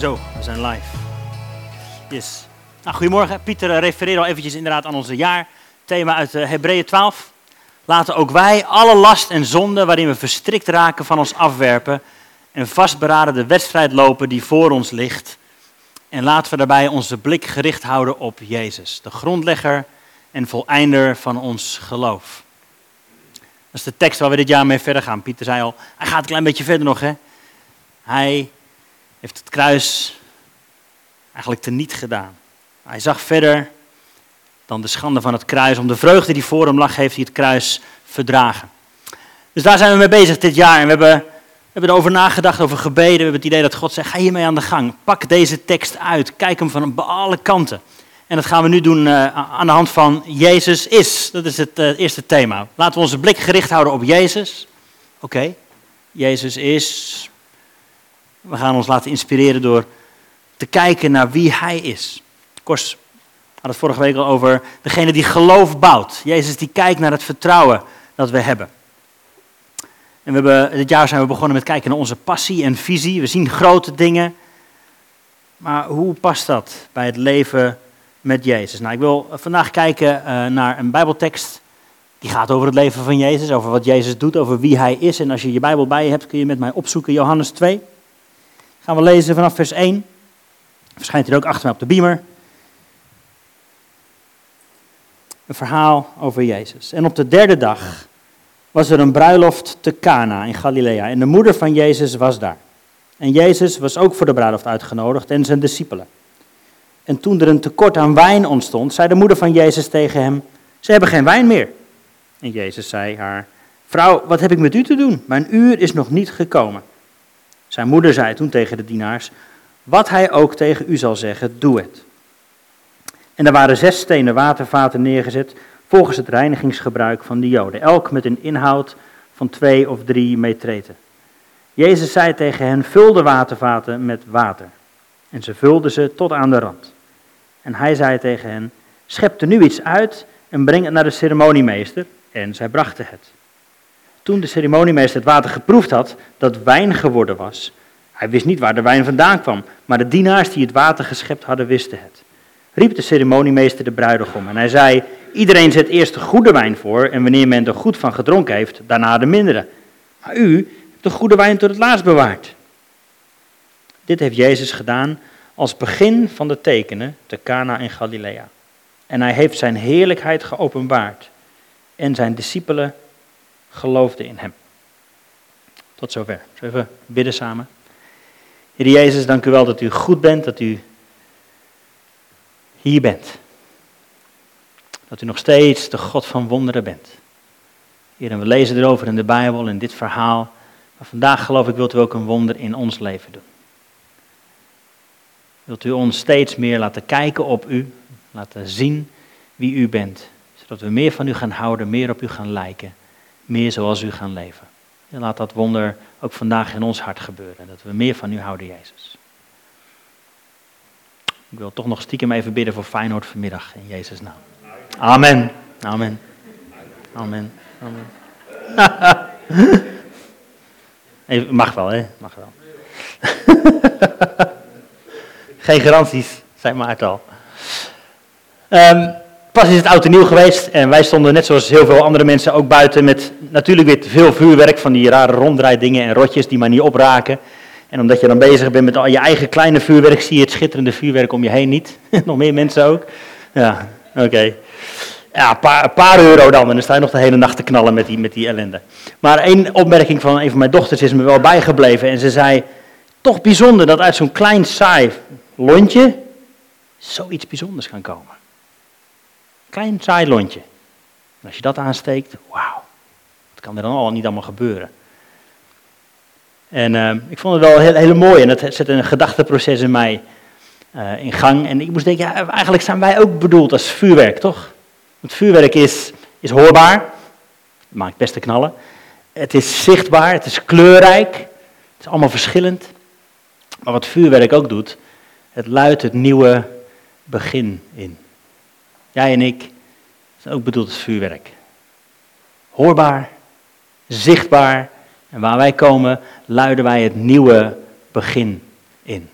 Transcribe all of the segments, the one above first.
Zo, we zijn live. Yes. Nou, goedemorgen. Pieter eh, refereerde al eventjes inderdaad aan onze jaarthema uit uh, Hebreeën 12. Laten ook wij alle last en zonde waarin we verstrikt raken van ons afwerpen en vastberaden de wedstrijd lopen die voor ons ligt. En laten we daarbij onze blik gericht houden op Jezus, de grondlegger en voleinder van ons geloof. Dat is de tekst waar we dit jaar mee verder gaan. Pieter zei al, hij gaat een klein beetje verder nog. Hè? Hij heeft het kruis eigenlijk teniet gedaan. Hij zag verder dan de schande van het kruis. Om de vreugde die voor hem lag, heeft hij het kruis verdragen. Dus daar zijn we mee bezig dit jaar. En we hebben, hebben erover nagedacht, over gebeden. We hebben het idee dat God zegt, ga hiermee aan de gang. Pak deze tekst uit. Kijk hem van alle kanten. En dat gaan we nu doen uh, aan de hand van Jezus is. Dat is het uh, eerste thema. Laten we onze blik gericht houden op Jezus. Oké. Jezus is. We gaan ons laten inspireren door te kijken naar wie Hij is. Kors had het vorige week al over degene die geloof bouwt. Jezus die kijkt naar het vertrouwen dat we hebben. En we hebben, dit jaar zijn we begonnen met kijken naar onze passie en visie. We zien grote dingen. Maar hoe past dat bij het leven met Jezus? Nou, ik wil vandaag kijken uh, naar een Bijbeltekst. Die gaat over het leven van Jezus, over wat Jezus doet, over wie Hij is. En als je je Bijbel bij je hebt, kun je met mij opzoeken Johannes 2. Gaan we lezen vanaf vers 1. Verschijnt hier ook achter mij op de beamer. Een verhaal over Jezus. En op de derde dag was er een bruiloft te Cana in Galilea. En de moeder van Jezus was daar. En Jezus was ook voor de bruiloft uitgenodigd en zijn discipelen. En toen er een tekort aan wijn ontstond, zei de moeder van Jezus tegen hem: Ze hebben geen wijn meer. En Jezus zei haar: Vrouw, wat heb ik met u te doen? Mijn uur is nog niet gekomen. Zijn moeder zei toen tegen de dienaars: Wat hij ook tegen u zal zeggen, doe het. En er waren zes stenen watervaten neergezet volgens het reinigingsgebruik van de Joden, elk met een inhoud van twee of drie metreten. Jezus zei tegen hen: Vul de watervaten met water. En ze vulden ze tot aan de rand. En hij zei tegen hen: Schep er nu iets uit en breng het naar de ceremoniemeester. En zij brachten het. Toen de ceremoniemeester het water geproefd had, dat wijn geworden was. Hij wist niet waar de wijn vandaan kwam, maar de dienaars die het water geschept hadden, wisten het. Riep de ceremoniemeester de bruidegom en hij zei: Iedereen zet eerst de goede wijn voor en wanneer men er goed van gedronken heeft, daarna de mindere. Maar u hebt de goede wijn tot het laatst bewaard. Dit heeft Jezus gedaan als begin van de tekenen te Cana in Galilea. En hij heeft zijn heerlijkheid geopenbaard en zijn discipelen geloofden in hem. Tot zover. We even bidden samen? Heer Jezus, dank u wel dat u goed bent, dat u hier bent. Dat u nog steeds de God van wonderen bent. Heer, en we lezen erover in de Bijbel, in dit verhaal. Maar vandaag geloof ik wilt u ook een wonder in ons leven doen. Wilt u ons steeds meer laten kijken op u, laten zien wie u bent. Zodat we meer van u gaan houden, meer op u gaan lijken, meer zoals u gaan leven. En laat dat wonder ook vandaag in ons hart gebeuren, dat we meer van u houden, Jezus. Ik wil toch nog stiekem even bidden voor Feyenoord vanmiddag, in Jezus' naam. Amen. Amen. Amen. Amen. Mag wel, hè? Mag wel. Geen garanties, zei Maarten al. Um, pas is het oud en nieuw geweest en wij stonden net zoals heel veel andere mensen ook buiten met natuurlijk weer veel vuurwerk van die rare ronddraaidingen en rotjes die maar niet opraken. En omdat je dan bezig bent met al je eigen kleine vuurwerk, zie je het schitterende vuurwerk om je heen niet. nog meer mensen ook. Ja, oké. Ja, een paar, paar, euro dan. En dan sta je nog de hele nacht te knallen met die, met die ellende. Maar één opmerking van een van mijn dochters is me wel bijgebleven. En ze zei, toch bijzonder dat uit zo'n klein saai lontje zoiets bijzonders kan komen. Klein saai lontje. En als je dat aansteekt, wauw. Wat kan er dan al niet allemaal gebeuren? En uh, ik vond het wel heel, heel mooi en dat zet een gedachteproces in mij uh, in gang. En ik moest denken, ja, eigenlijk zijn wij ook bedoeld als vuurwerk, toch? Want vuurwerk is, is hoorbaar, maakt best te knallen. Het is zichtbaar, het is kleurrijk, het is allemaal verschillend. Maar wat vuurwerk ook doet, het luidt het nieuwe begin in. Jij en ik zijn ook bedoeld als vuurwerk. Hoorbaar, zichtbaar. En waar wij komen, luiden wij het nieuwe begin in.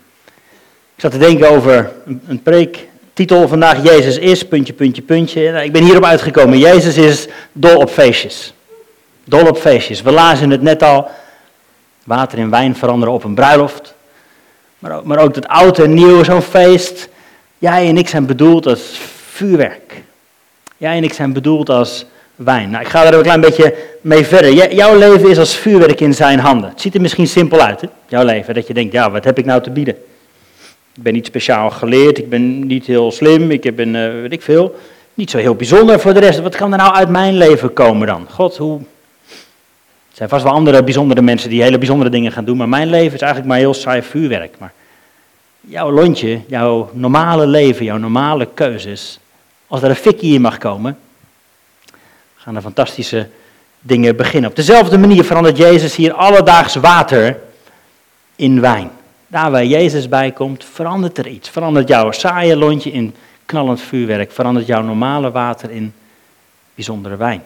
Ik zat te denken over een, preektitel vandaag, Jezus is, puntje, puntje, puntje. Nou, ik ben hierop uitgekomen, Jezus is dol op feestjes. Dol op feestjes. We lazen het net al, water in wijn veranderen op een bruiloft. Maar ook, maar ook dat oud en nieuw, zo'n feest. Jij en ik zijn bedoeld als vuurwerk. Jij en ik zijn bedoeld als wijn. Nou, ik ga er een klein beetje mee verder. jouw leven is als vuurwerk in zijn handen. Het ziet er misschien simpel uit, hè? jouw leven. Dat je denkt, ja, wat heb ik nou te bieden? Ik ben niet speciaal geleerd, ik ben niet heel slim, ik ben, uh, weet ik veel, niet zo heel bijzonder voor de rest. Wat kan er nou uit mijn leven komen dan? God, hoe... Er zijn vast wel andere bijzondere mensen die hele bijzondere dingen gaan doen, maar mijn leven is eigenlijk maar heel saai vuurwerk. Maar jouw lontje, jouw normale leven, jouw normale keuzes, als er een fikkie in mag komen, gaan er fantastische dingen beginnen. Op dezelfde manier verandert Jezus hier alledaags water in wijn. Daar waar Jezus bij komt, verandert er iets. Verandert jouw saaie lontje in knallend vuurwerk. Verandert jouw normale water in bijzondere wijn.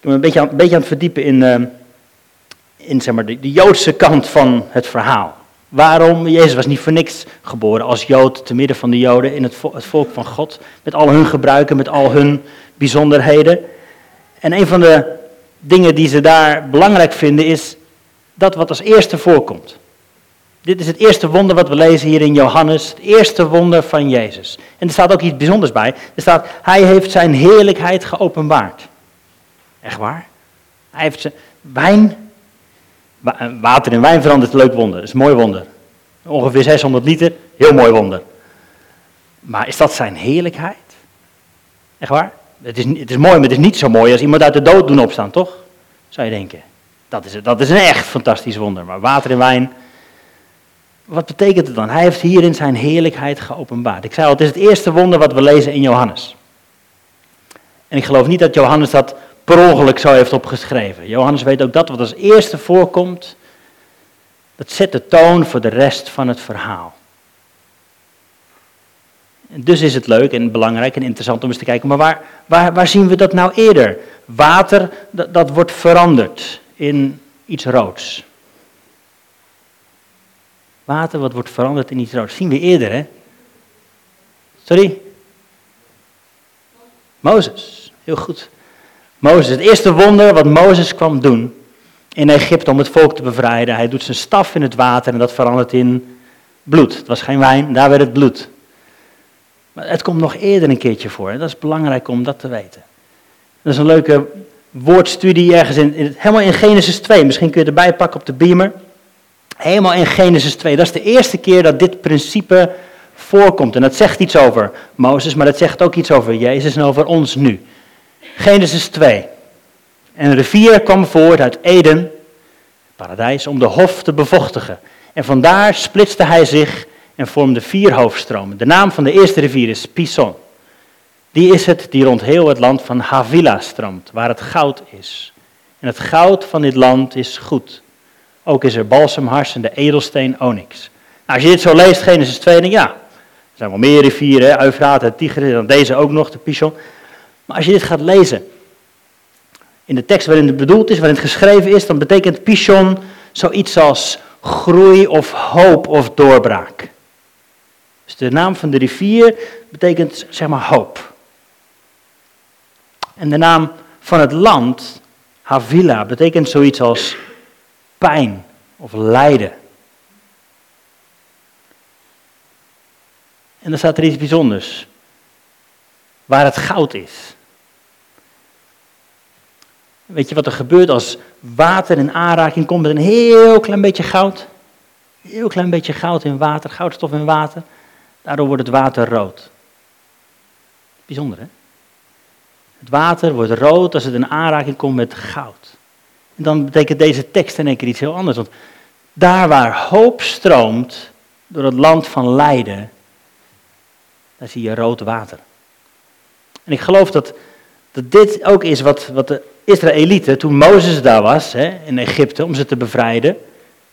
Ik ben een beetje aan, een beetje aan het verdiepen in, uh, in zeg maar, de, de Joodse kant van het verhaal. Waarom? Jezus was niet voor niks geboren als Jood te midden van de Joden in het, volk van God. Met al hun gebruiken, met al hun bijzonderheden. En een van de dingen die ze daar belangrijk vinden is dat wat als eerste voorkomt. Dit is het eerste wonder wat we lezen hier in Johannes, het eerste wonder van Jezus. En er staat ook iets bijzonders bij. Er staat, hij heeft zijn heerlijkheid geopenbaard. Echt waar? Hij heeft zijn wijn, water in wijn verandert, leuk wonder, dat is een mooi wonder. Ongeveer 600 liter, heel mooi wonder. Maar is dat zijn heerlijkheid? Echt waar? Het is, het is mooi, maar het is niet zo mooi als iemand uit de dood doen opstaan, toch? Zou je denken. Dat is, dat is een echt fantastisch wonder. Maar water en wijn, wat betekent het dan? Hij heeft hierin zijn heerlijkheid geopenbaard. Ik zei al, het is het eerste wonder wat we lezen in Johannes. En ik geloof niet dat Johannes dat per ongeluk zo heeft opgeschreven. Johannes weet ook dat wat als eerste voorkomt, dat zet de toon voor de rest van het verhaal. Dus is het leuk en belangrijk en interessant om eens te kijken, maar waar, waar, waar zien we dat nou eerder? Water, dat, dat wordt veranderd in iets roods. Water wat wordt veranderd in iets roods. Zien we eerder, hè? Sorry? Mozes, heel goed. Mozes, het eerste wonder wat Mozes kwam doen in Egypte om het volk te bevrijden. Hij doet zijn staf in het water en dat verandert in bloed. Het was geen wijn, daar werd het bloed. Maar het komt nog eerder een keertje voor. Dat is belangrijk om dat te weten. Dat is een leuke woordstudie ergens in, in, helemaal in Genesis 2. Misschien kun je erbij pakken op de beamer. Helemaal in Genesis 2. Dat is de eerste keer dat dit principe voorkomt. En dat zegt iets over Mozes, maar dat zegt ook iets over Jezus en over ons nu. Genesis 2. Een rivier kwam voort uit Eden, paradijs, om de hof te bevochtigen. En vandaar splitste hij zich en vormde vier hoofdstromen. De naam van de eerste rivier is Pison. Die is het die rond heel het land van Havila stroomt, waar het goud is. En het goud van dit land is goed. Ook is er balsemhars en de edelsteen onyx. Nou, als je dit zo leest, Genesis 2, dan ja, er zijn wel meer rivieren, Eufraat en Tigris, en deze ook nog, de Pison. Maar als je dit gaat lezen, in de tekst waarin het bedoeld is, waarin het geschreven is, dan betekent Pison zoiets als groei of hoop of doorbraak. Dus de naam van de rivier betekent zeg maar hoop. En de naam van het land, Havila, betekent zoiets als pijn of lijden. En dan staat er iets bijzonders. Waar het goud is. Weet je wat er gebeurt als water in aanraking komt met een heel klein beetje goud? Heel klein beetje goud in water, goudstof in water. Daardoor wordt het water rood. Bijzonder hè? Het water wordt rood als het in aanraking komt met goud. En dan betekent deze tekst in één keer iets heel anders. Want daar waar hoop stroomt door het land van lijden, daar zie je rood water. En ik geloof dat, dat dit ook is wat, wat de Israëlieten, toen Mozes daar was hè, in Egypte om ze te bevrijden,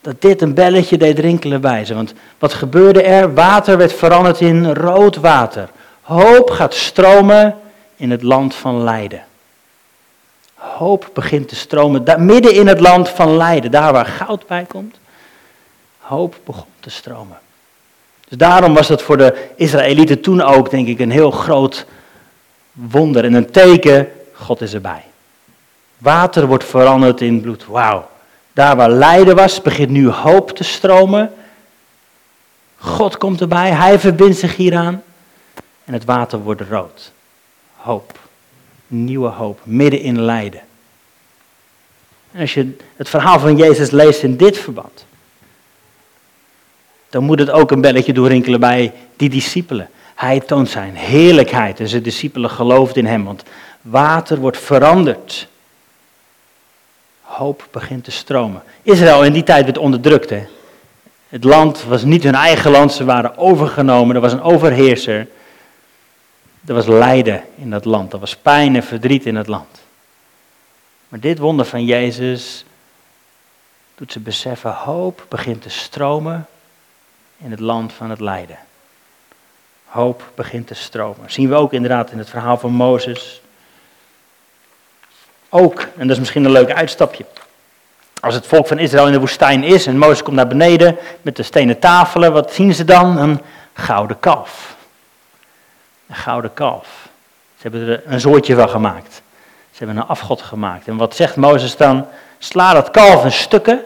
dat dit een belletje deed rinkelen bij ze. Want wat gebeurde er? Water werd veranderd in rood water. Hoop gaat stromen in het land van lijden. Hoop begint te stromen. Midden in het land van lijden, daar waar goud bij komt. Hoop begon te stromen. Dus daarom was dat voor de Israëlieten toen ook, denk ik, een heel groot wonder en een teken. God is erbij. Water wordt veranderd in bloed. Wauw. Daar waar lijden was, begint nu hoop te stromen. God komt erbij, hij verbindt zich hieraan. En het water wordt rood. Hoop. Nieuwe hoop, midden in lijden. En als je het verhaal van Jezus leest in dit verband, dan moet het ook een belletje doorrinkelen bij die discipelen. Hij toont zijn heerlijkheid en zijn discipelen geloofden in hem, want water wordt veranderd. Hoop begint te stromen. Israël in die tijd werd onderdrukt. Hè? Het land was niet hun eigen land, ze waren overgenomen, er was een overheerser. Er was lijden in dat land, er was pijn en verdriet in het land. Maar dit wonder van Jezus doet ze beseffen, hoop begint te stromen in het land van het lijden. Hoop begint te stromen. Dat zien we ook inderdaad in het verhaal van Mozes. Ook, en dat is misschien een leuk uitstapje. Als het volk van Israël in de woestijn is en Mozes komt naar beneden met de stenen tafelen, wat zien ze dan? Een gouden kalf. Een gouden kalf. Ze hebben er een soortje van gemaakt. Ze hebben een afgod gemaakt. En wat zegt Mozes dan? Sla dat kalf in stukken,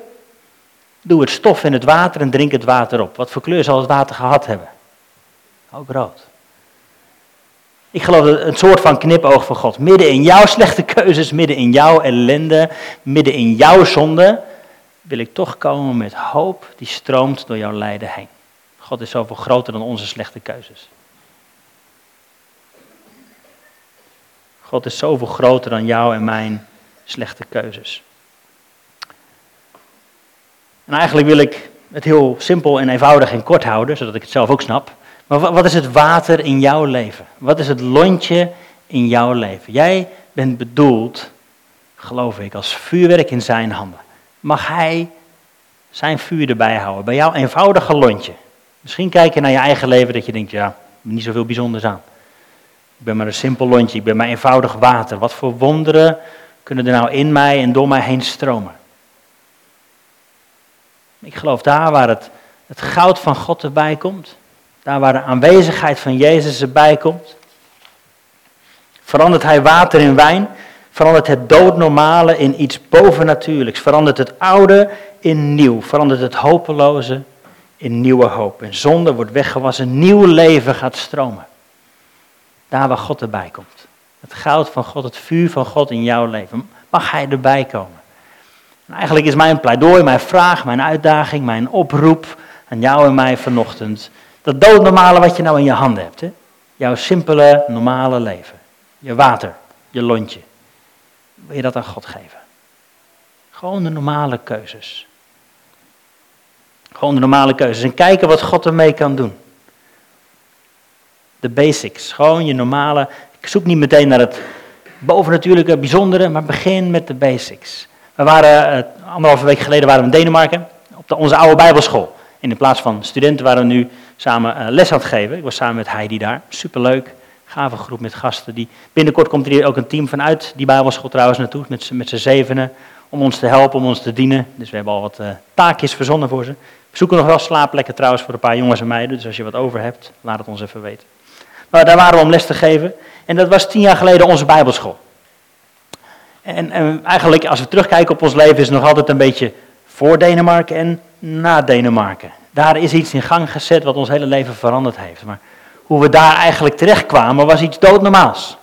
doe het stof in het water en drink het water op. Wat voor kleur zal het water gehad hebben? Ook rood. Ik geloof dat een soort van knipoog van God. Midden in jouw slechte keuzes, midden in jouw ellende, midden in jouw zonde, wil ik toch komen met hoop die stroomt door jouw lijden heen. God is zoveel groter dan onze slechte keuzes. God is zoveel groter dan jouw en mijn slechte keuzes. En eigenlijk wil ik het heel simpel en eenvoudig en kort houden, zodat ik het zelf ook snap. Maar wat is het water in jouw leven? Wat is het lontje in jouw leven? Jij bent bedoeld, geloof ik, als vuurwerk in zijn handen. Mag hij zijn vuur erbij houden, bij jouw eenvoudige lontje? Misschien kijk je naar je eigen leven dat je denkt, ja, niet zoveel bijzonders aan. Ik ben maar een simpel lontje, ik ben maar eenvoudig water. Wat voor wonderen kunnen er nou in mij en door mij heen stromen? Ik geloof daar waar het, het goud van God erbij komt, daar waar de aanwezigheid van Jezus erbij komt, verandert hij water in wijn, verandert het doodnormale in iets bovennatuurlijks, verandert het oude in nieuw, verandert het hopeloze in nieuwe hoop. En zonde wordt weggewassen, nieuw leven gaat stromen. Daar waar God erbij komt. Het goud van God, het vuur van God in jouw leven. Mag hij erbij komen? En eigenlijk is mijn pleidooi, mijn vraag, mijn uitdaging, mijn oproep aan jou en mij vanochtend. Dat doodnormale wat je nou in je handen hebt. Hè? Jouw simpele, normale leven. Je water, je lontje. Wil je dat aan God geven? Gewoon de normale keuzes. Gewoon de normale keuzes. En kijken wat God ermee kan doen de basics. Gewoon je normale. Ik zoek niet meteen naar het bovennatuurlijke, bijzondere, maar begin met de basics. We waren uh, anderhalve week geleden waren we in Denemarken op de, onze oude Bijbelschool. In plaats van studenten waren we nu samen uh, les aan het geven. Ik was samen met Heidi daar. Superleuk. Gave groep met gasten. Die, binnenkort komt er ook een team vanuit die Bijbelschool trouwens naartoe. Met, met z'n zevenen. Om ons te helpen, om ons te dienen. Dus we hebben al wat uh, taakjes verzonnen voor ze. We zoeken nog wel slaapplekken trouwens voor een paar jongens en meiden. Dus als je wat over hebt, laat het ons even weten. Maar daar waren we om les te geven. En dat was tien jaar geleden onze Bijbelschool. En, en, eigenlijk, als we terugkijken op ons leven, is het nog altijd een beetje voor Denemarken en na Denemarken. Daar is iets in gang gezet wat ons hele leven veranderd heeft. Maar hoe we daar eigenlijk terechtkwamen, was iets doodnormaals.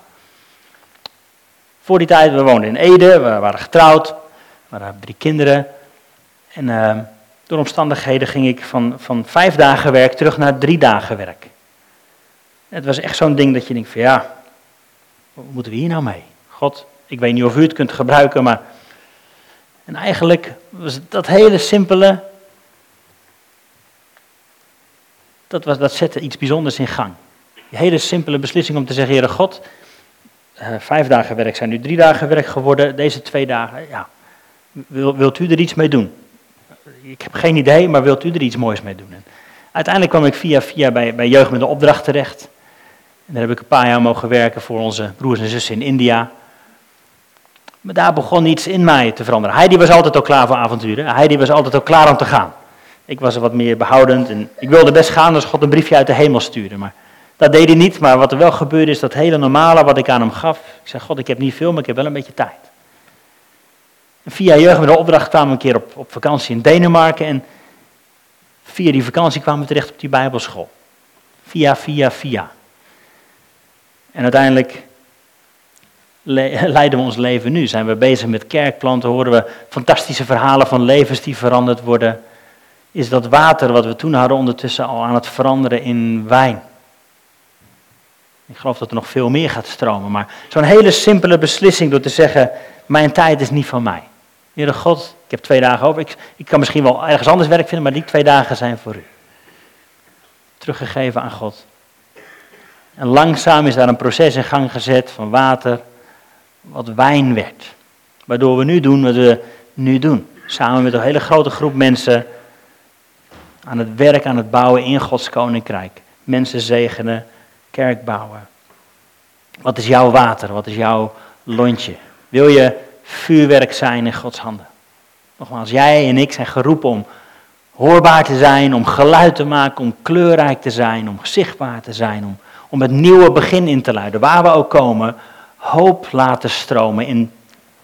Voor die tijd, we woonden in Ede, we waren getrouwd, we hadden drie kinderen. En uh, door omstandigheden ging ik van, van vijf dagen werk terug naar drie dagen werk. Het was echt zo'n ding dat je denkt van ja, wat moeten we hier nou mee? God, ik weet niet of u het kunt gebruiken, maar... En eigenlijk was dat hele simpele, dat, was, dat zette iets bijzonders in gang. Die hele simpele beslissing om te zeggen, Heere God, uh, vijf dagen werk zijn nu drie dagen werk geworden, deze twee dagen, ja, wil, wilt u er iets mee doen? Ik heb geen idee, maar wilt u er iets moois mee doen? En uiteindelijk kwam ik via via bij, bij Jeugd met de Opdracht terecht. En daar heb ik een paar jaar mogen werken voor onze broers en zussen in India. Maar daar begon iets in mij te veranderen. Heidi was altijd al klaar voor avonturen. Heidi was altijd al klaar om te gaan. Ik was er wat meer behoudend en ik wilde best gaan als God een briefje uit de hemel stuurde. Maar dat deed hij niet. Maar wat er wel gebeurde is dat hele normale wat ik aan hem gaf. Ik zei, God, ik heb niet veel, maar ik heb wel een beetje tijd. En via jeugd met de opdracht kwamen we een keer op, op vakantie in Denemarken. En via die vakantie kwamen we terecht op die bijbelschool. Via, via, via. En uiteindelijk leiden we ons leven nu. Zijn we bezig met kerkplanten, horen we fantastische verhalen van levens die veranderd worden. Is dat water wat we toen hadden ondertussen al aan het veranderen in wijn? Ik geloof dat er nog veel meer gaat stromen, maar zo'n hele simpele beslissing door te zeggen, mijn tijd is niet van mij. Heere God, ik heb twee dagen over, ik, ik kan misschien wel ergens anders werk vinden, maar die twee dagen zijn voor u. Teruggegeven aan God. En langzaam is daar een proces in gang gezet van water, wat wijn werd. Waardoor we nu doen wat we nu doen. Samen met een hele grote groep mensen aan het werk, aan het bouwen in Gods koninkrijk. Mensen zegenen, kerk bouwen. Wat is jouw water? Wat is jouw lontje? Wil je vuurwerk zijn in Gods handen? Nogmaals, jij en ik zijn geroepen om hoorbaar te zijn, om geluid te maken, om kleurrijk te zijn, om zichtbaar te zijn, om, om het nieuwe begin in te luiden. Waar we ook komen, hoop laten stromen in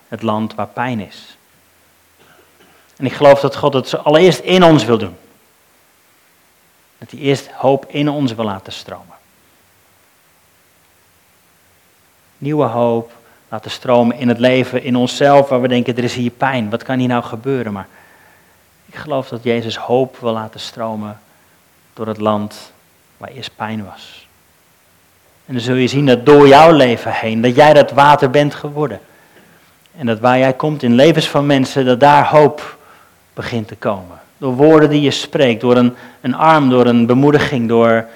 het land waar pijn is. En ik geloof dat God het allereerst in ons wil doen. Dat hij eerst hoop in ons wil laten stromen. Nieuwe hoop laten stromen in het leven, in onszelf, waar we denken, er is hier pijn. Wat kan hier nou gebeuren? Maar ik geloof dat Jezus hoop wil laten stromen door het land waar eerst pijn was. En dan zul je zien dat door jouw leven heen, dat jij dat water bent geworden. En dat waar jij komt in levens van mensen, dat daar hoop begint te komen. Door woorden die je spreekt, door een, een arm, door een bemoediging, door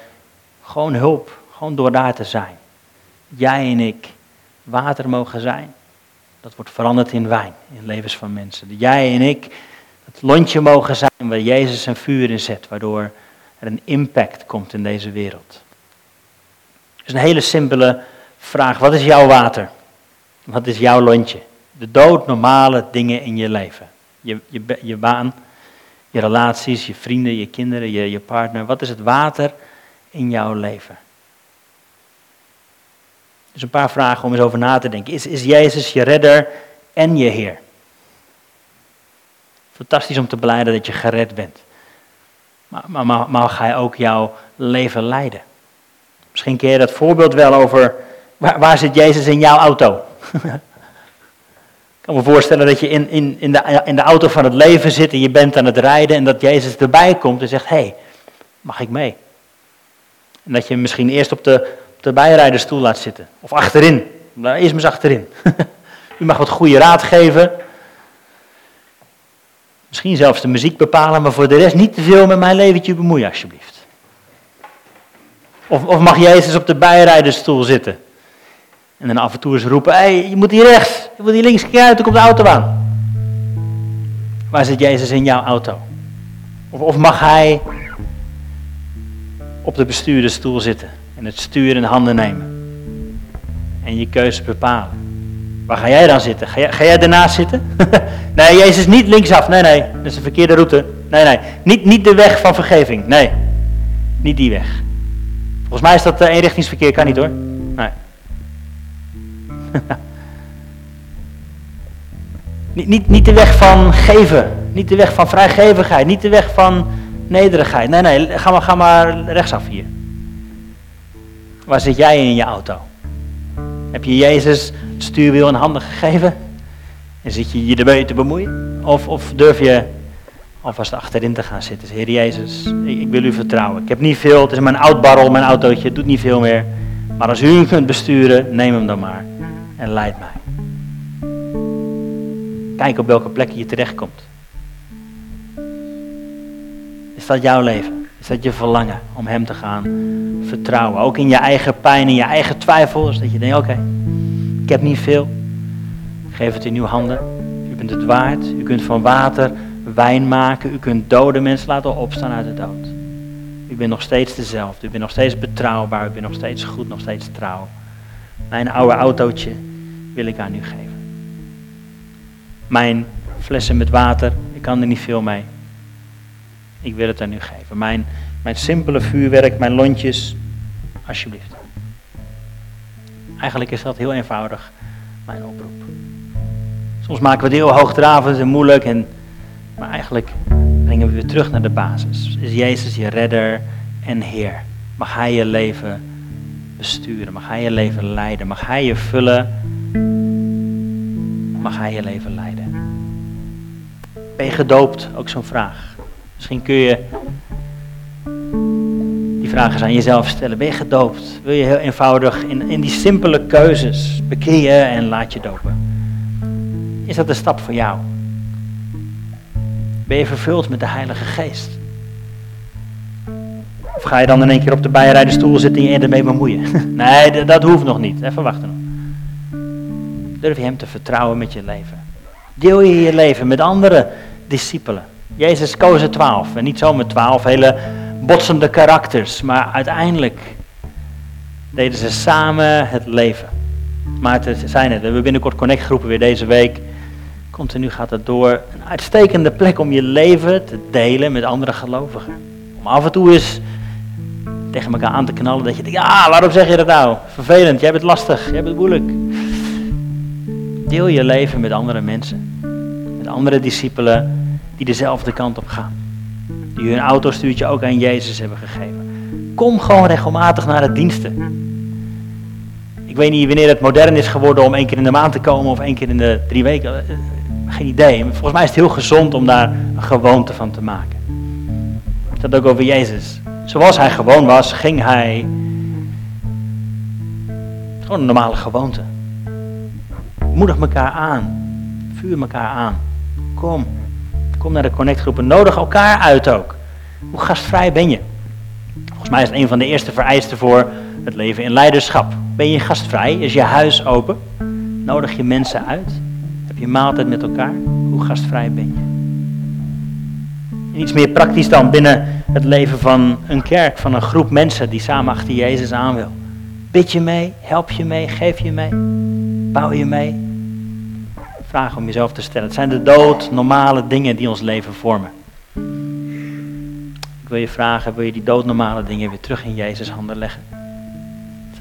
gewoon hulp. Gewoon door daar te zijn. Jij en ik water mogen zijn. Dat wordt veranderd in wijn, in levens van mensen. Jij en ik het lontje mogen zijn waar Jezus zijn vuur in zet, waardoor er een impact komt in deze wereld. is een hele simpele vraag. Wat is jouw water? Wat is jouw lontje? De doodnormale dingen in je leven. Je, je, je baan, je relaties, je vrienden, je kinderen, je, je partner. Wat is het water in jouw leven? Dus een paar vragen om eens over na te denken. Is, is Jezus je redder en je Heer? Fantastisch om te beleiden dat je gered bent. Maar, maar, maar, ga je ook jouw leven leiden? Misschien ken je dat voorbeeld wel over waar, waar zit Jezus in jouw auto? Ik kan me voorstellen dat je in, in, in, de, in de auto van het leven zit en je bent aan het rijden en dat Jezus erbij komt en zegt, hé, hey, mag ik mee? En dat je misschien eerst op de, op de bijrijderstoel laat zitten. Of achterin. Eerst maar eens achterin. U mag wat goede raad geven. Misschien zelfs de muziek bepalen, maar voor de rest niet te veel met mijn leventje bemoeien, alsjeblieft. Of, of mag Jezus op de bijrijderstoel zitten? En dan af en toe eens roepen, hey, je moet hier rechts, je moet hier links, kijk uit, er komt de auto aan. Waar zit Jezus in jouw auto? Of, of mag hij op de bestuurdersstoel zitten en het stuur in handen nemen? En je keuze bepalen. Waar ga jij dan zitten? Ga jij, ga jij zitten? nee, Jezus niet linksaf. Nee, nee, dat is een verkeerde route. Nee, nee, niet, niet de weg van vergeving. Nee, niet die weg. Volgens mij is dat uh, eenrichtingsverkeer, kan niet hoor. Niet, niet, niet de weg van geven. Niet de weg van vrijgevigheid. Niet de weg van nederigheid. Nee, nee, ga maar, ga maar rechtsaf hier. Waar zit jij in je auto? Heb je Jezus het stuurwiel in handen gegeven? En zit je je ermee te bemoeien? Of, of durf je alvast achterin te gaan zitten? Heer Jezus, ik, wil u vertrouwen. Ik heb niet veel, het is mijn oud barrel, mijn autootje, het doet niet veel meer. Maar als u hem kunt besturen, neem hem dan maar en leid mij. Kijk op welke plekken je terechtkomt. Is dat jouw leven? Is dat je verlangen om Hem te gaan vertrouwen? Ook in je eigen pijn, in je eigen twijfels. Dat je denkt, oké, ik heb niet veel. Geef het in uw handen. U bent het waard. U kunt van water wijn maken. U kunt dode mensen laten opstaan uit de dood. U bent nog steeds dezelfde. U bent nog steeds betrouwbaar. U bent nog steeds goed, nog steeds trouw. Mijn oude autootje wil ik aan u geven. Mijn flessen met water, ik kan er niet veel mee. Ik wil het aan u geven. Mijn, mijn simpele vuurwerk, mijn lontjes, alsjeblieft. Eigenlijk is dat heel eenvoudig mijn oproep. Soms maken we het heel hoogdravend en moeilijk, en, maar eigenlijk brengen we weer terug naar de basis. Is Jezus je redder en Heer? Mag Hij je leven besturen? Mag Hij je leven leiden? Mag Hij je vullen? Je leven leiden? Ben je gedoopt? Ook zo'n vraag. Misschien kun je die vragen eens aan jezelf stellen. Ben je gedoopt? Wil je heel eenvoudig in, in die simpele keuzes bekeer en laat je dopen? Is dat de stap voor jou? Ben je vervuld met de Heilige Geest? Of ga je dan in één keer op de bijrijdenstoel zitten en je ermee bemoeien? nee, dat hoeft nog niet. Even wachten. Durf je Hem te vertrouwen met je leven? Deel je je leven met andere discipelen? Jezus koos er twaalf. En niet zomaar twaalf hele botsende karakters. Maar uiteindelijk deden ze samen het leven. Maar het zijn het. We hebben binnenkort connectgroepen weer deze week. Continu gaat het door. Een uitstekende plek om je leven te delen met andere gelovigen. Om af en toe eens tegen elkaar aan te knallen. Dat je denkt, ja, waarom zeg je dat nou? Vervelend, jij bent lastig, jij bent moeilijk. Deel je leven met andere mensen. Met andere discipelen die dezelfde kant op gaan. Die hun autostuurtje ook aan Jezus hebben gegeven. Kom gewoon regelmatig naar de diensten. Ik weet niet wanneer het modern is geworden om één keer in de maand te komen of één keer in de drie weken. Eh, geen idee. Volgens mij is het heel gezond om daar een gewoonte van te maken. Dat ook over Jezus. Zoals hij gewoon was, ging hij. Gewoon een normale gewoonte. Moedig elkaar aan. Vuur elkaar aan. Kom. Kom naar de connectgroepen. Nodig elkaar uit ook. Hoe gastvrij ben je? Volgens mij is het een van de eerste vereisten voor het leven in leiderschap. Ben je gastvrij? Is je huis open? Nodig je mensen uit? Heb je maaltijd met elkaar? Hoe gastvrij ben je? En iets meer praktisch dan binnen het leven van een kerk, van een groep mensen die samen achter Jezus aan wil. Bid je mee? Help je mee? Geef je mee? Bouw je mee? Vraag om jezelf te stellen. Het zijn de dood normale dingen die ons leven vormen. Ik wil je vragen, wil je die doodnormale dingen weer terug in Jezus handen leggen?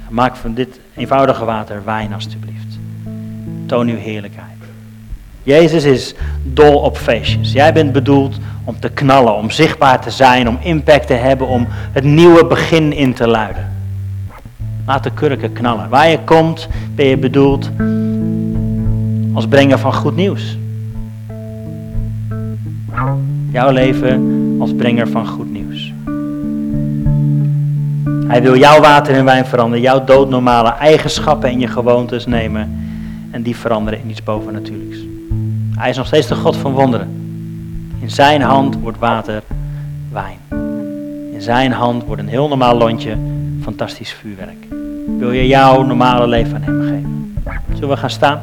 Maak van dit eenvoudige water wijn alstublieft. Toon uw heerlijkheid. Jezus is dol op feestjes. Jij bent bedoeld om te knallen, om zichtbaar te zijn, om impact te hebben, om het nieuwe begin in te luiden. Laat de kurken knallen. Waar je komt ben je bedoeld als brenger van goed nieuws. Jouw leven als brenger van goed nieuws. Hij wil jouw water in wijn veranderen, jouw doodnormale eigenschappen en je gewoontes nemen en die veranderen in iets bovennatuurlijks. Hij is nog steeds de God van wonderen. In zijn hand wordt water wijn. In zijn hand wordt een heel normaal lontje fantastisch vuurwerk. Wil je jouw normale leven aan hem geven? Zullen we gaan staan?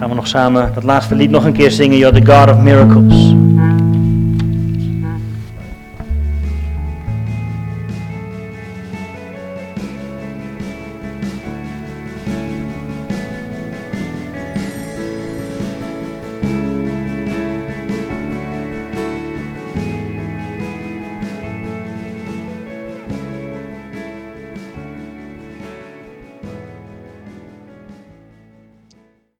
Gaan we nog samen dat laatste lied nog een keer zingen. You're the God of miracles.